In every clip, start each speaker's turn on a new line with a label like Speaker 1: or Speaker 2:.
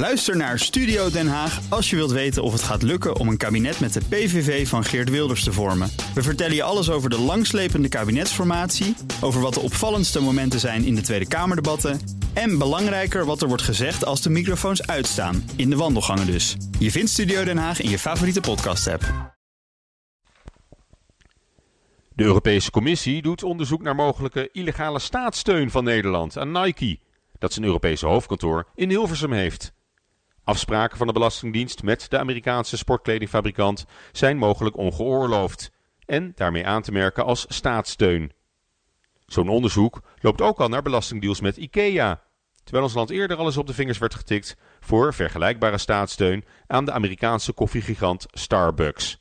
Speaker 1: Luister naar Studio Den Haag als je wilt weten of het gaat lukken om een kabinet met de PVV van Geert Wilders te vormen. We vertellen je alles over de langslepende kabinetsformatie, over wat de opvallendste momenten zijn in de Tweede Kamerdebatten en belangrijker wat er wordt gezegd als de microfoons uitstaan, in de wandelgangen dus. Je vindt Studio Den Haag in je favoriete podcast-app.
Speaker 2: De Europese Commissie doet onderzoek naar mogelijke illegale staatssteun van Nederland aan Nike, dat zijn Europese hoofdkantoor in Hilversum heeft. Afspraken van de Belastingdienst met de Amerikaanse sportkledingfabrikant zijn mogelijk ongeoorloofd en daarmee aan te merken als staatssteun. Zo'n onderzoek loopt ook al naar belastingdeals met IKEA, terwijl ons land eerder al eens op de vingers werd getikt voor vergelijkbare staatssteun aan de Amerikaanse koffiegigant Starbucks.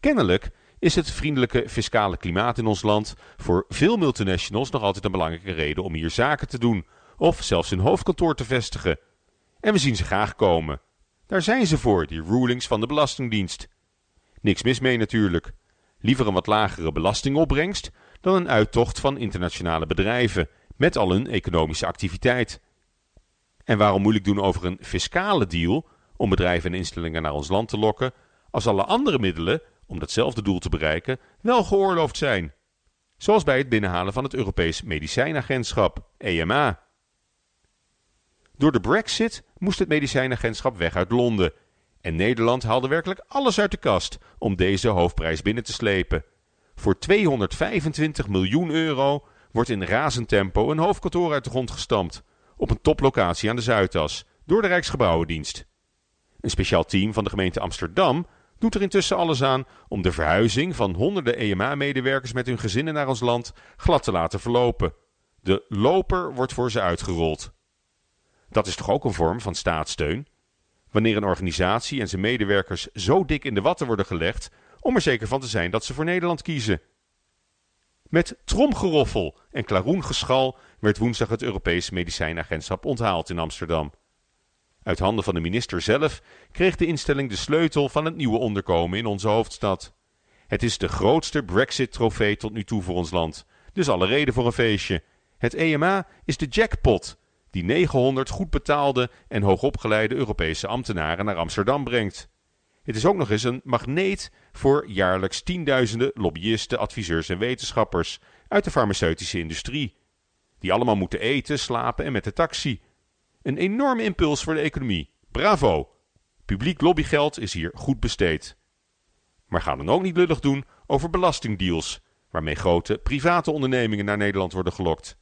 Speaker 2: Kennelijk is het vriendelijke fiscale klimaat in ons land voor veel multinationals nog altijd een belangrijke reden om hier zaken te doen of zelfs hun hoofdkantoor te vestigen. En we zien ze graag komen. Daar zijn ze voor, die rulings van de Belastingdienst. Niks mis mee natuurlijk. Liever een wat lagere belastingopbrengst dan een uittocht van internationale bedrijven met al hun economische activiteit. En waarom moeilijk doen over een fiscale deal om bedrijven en instellingen naar ons land te lokken, als alle andere middelen om datzelfde doel te bereiken wel geoorloofd zijn? Zoals bij het binnenhalen van het Europees Medicijnagentschap, EMA. Door de Brexit moest het medicijnagentschap weg uit Londen. En Nederland haalde werkelijk alles uit de kast om deze hoofdprijs binnen te slepen. Voor 225 miljoen euro wordt in razend tempo een hoofdkantoor uit de grond gestampt. Op een toplocatie aan de Zuidas, door de Rijksgebouwendienst. Een speciaal team van de gemeente Amsterdam doet er intussen alles aan om de verhuizing van honderden EMA-medewerkers met hun gezinnen naar ons land glad te laten verlopen. De loper wordt voor ze uitgerold. Dat is toch ook een vorm van staatssteun? Wanneer een organisatie en zijn medewerkers zo dik in de watten worden gelegd om er zeker van te zijn dat ze voor Nederland kiezen. Met tromgeroffel en klaroengeschal werd woensdag het Europees Medicijnagentschap onthaald in Amsterdam. Uit handen van de minister zelf kreeg de instelling de sleutel van het nieuwe onderkomen in onze hoofdstad. Het is de grootste Brexit-trofee tot nu toe voor ons land, dus alle reden voor een feestje. Het EMA is de jackpot die 900 goed betaalde en hoogopgeleide Europese ambtenaren naar Amsterdam brengt. Het is ook nog eens een magneet voor jaarlijks tienduizenden lobbyisten, adviseurs en wetenschappers uit de farmaceutische industrie. Die allemaal moeten eten, slapen en met de taxi. Een enorme impuls voor de economie. Bravo! Publiek lobbygeld is hier goed besteed. Maar ga dan ook niet lullig doen over belastingdeals, waarmee grote private ondernemingen naar Nederland worden gelokt.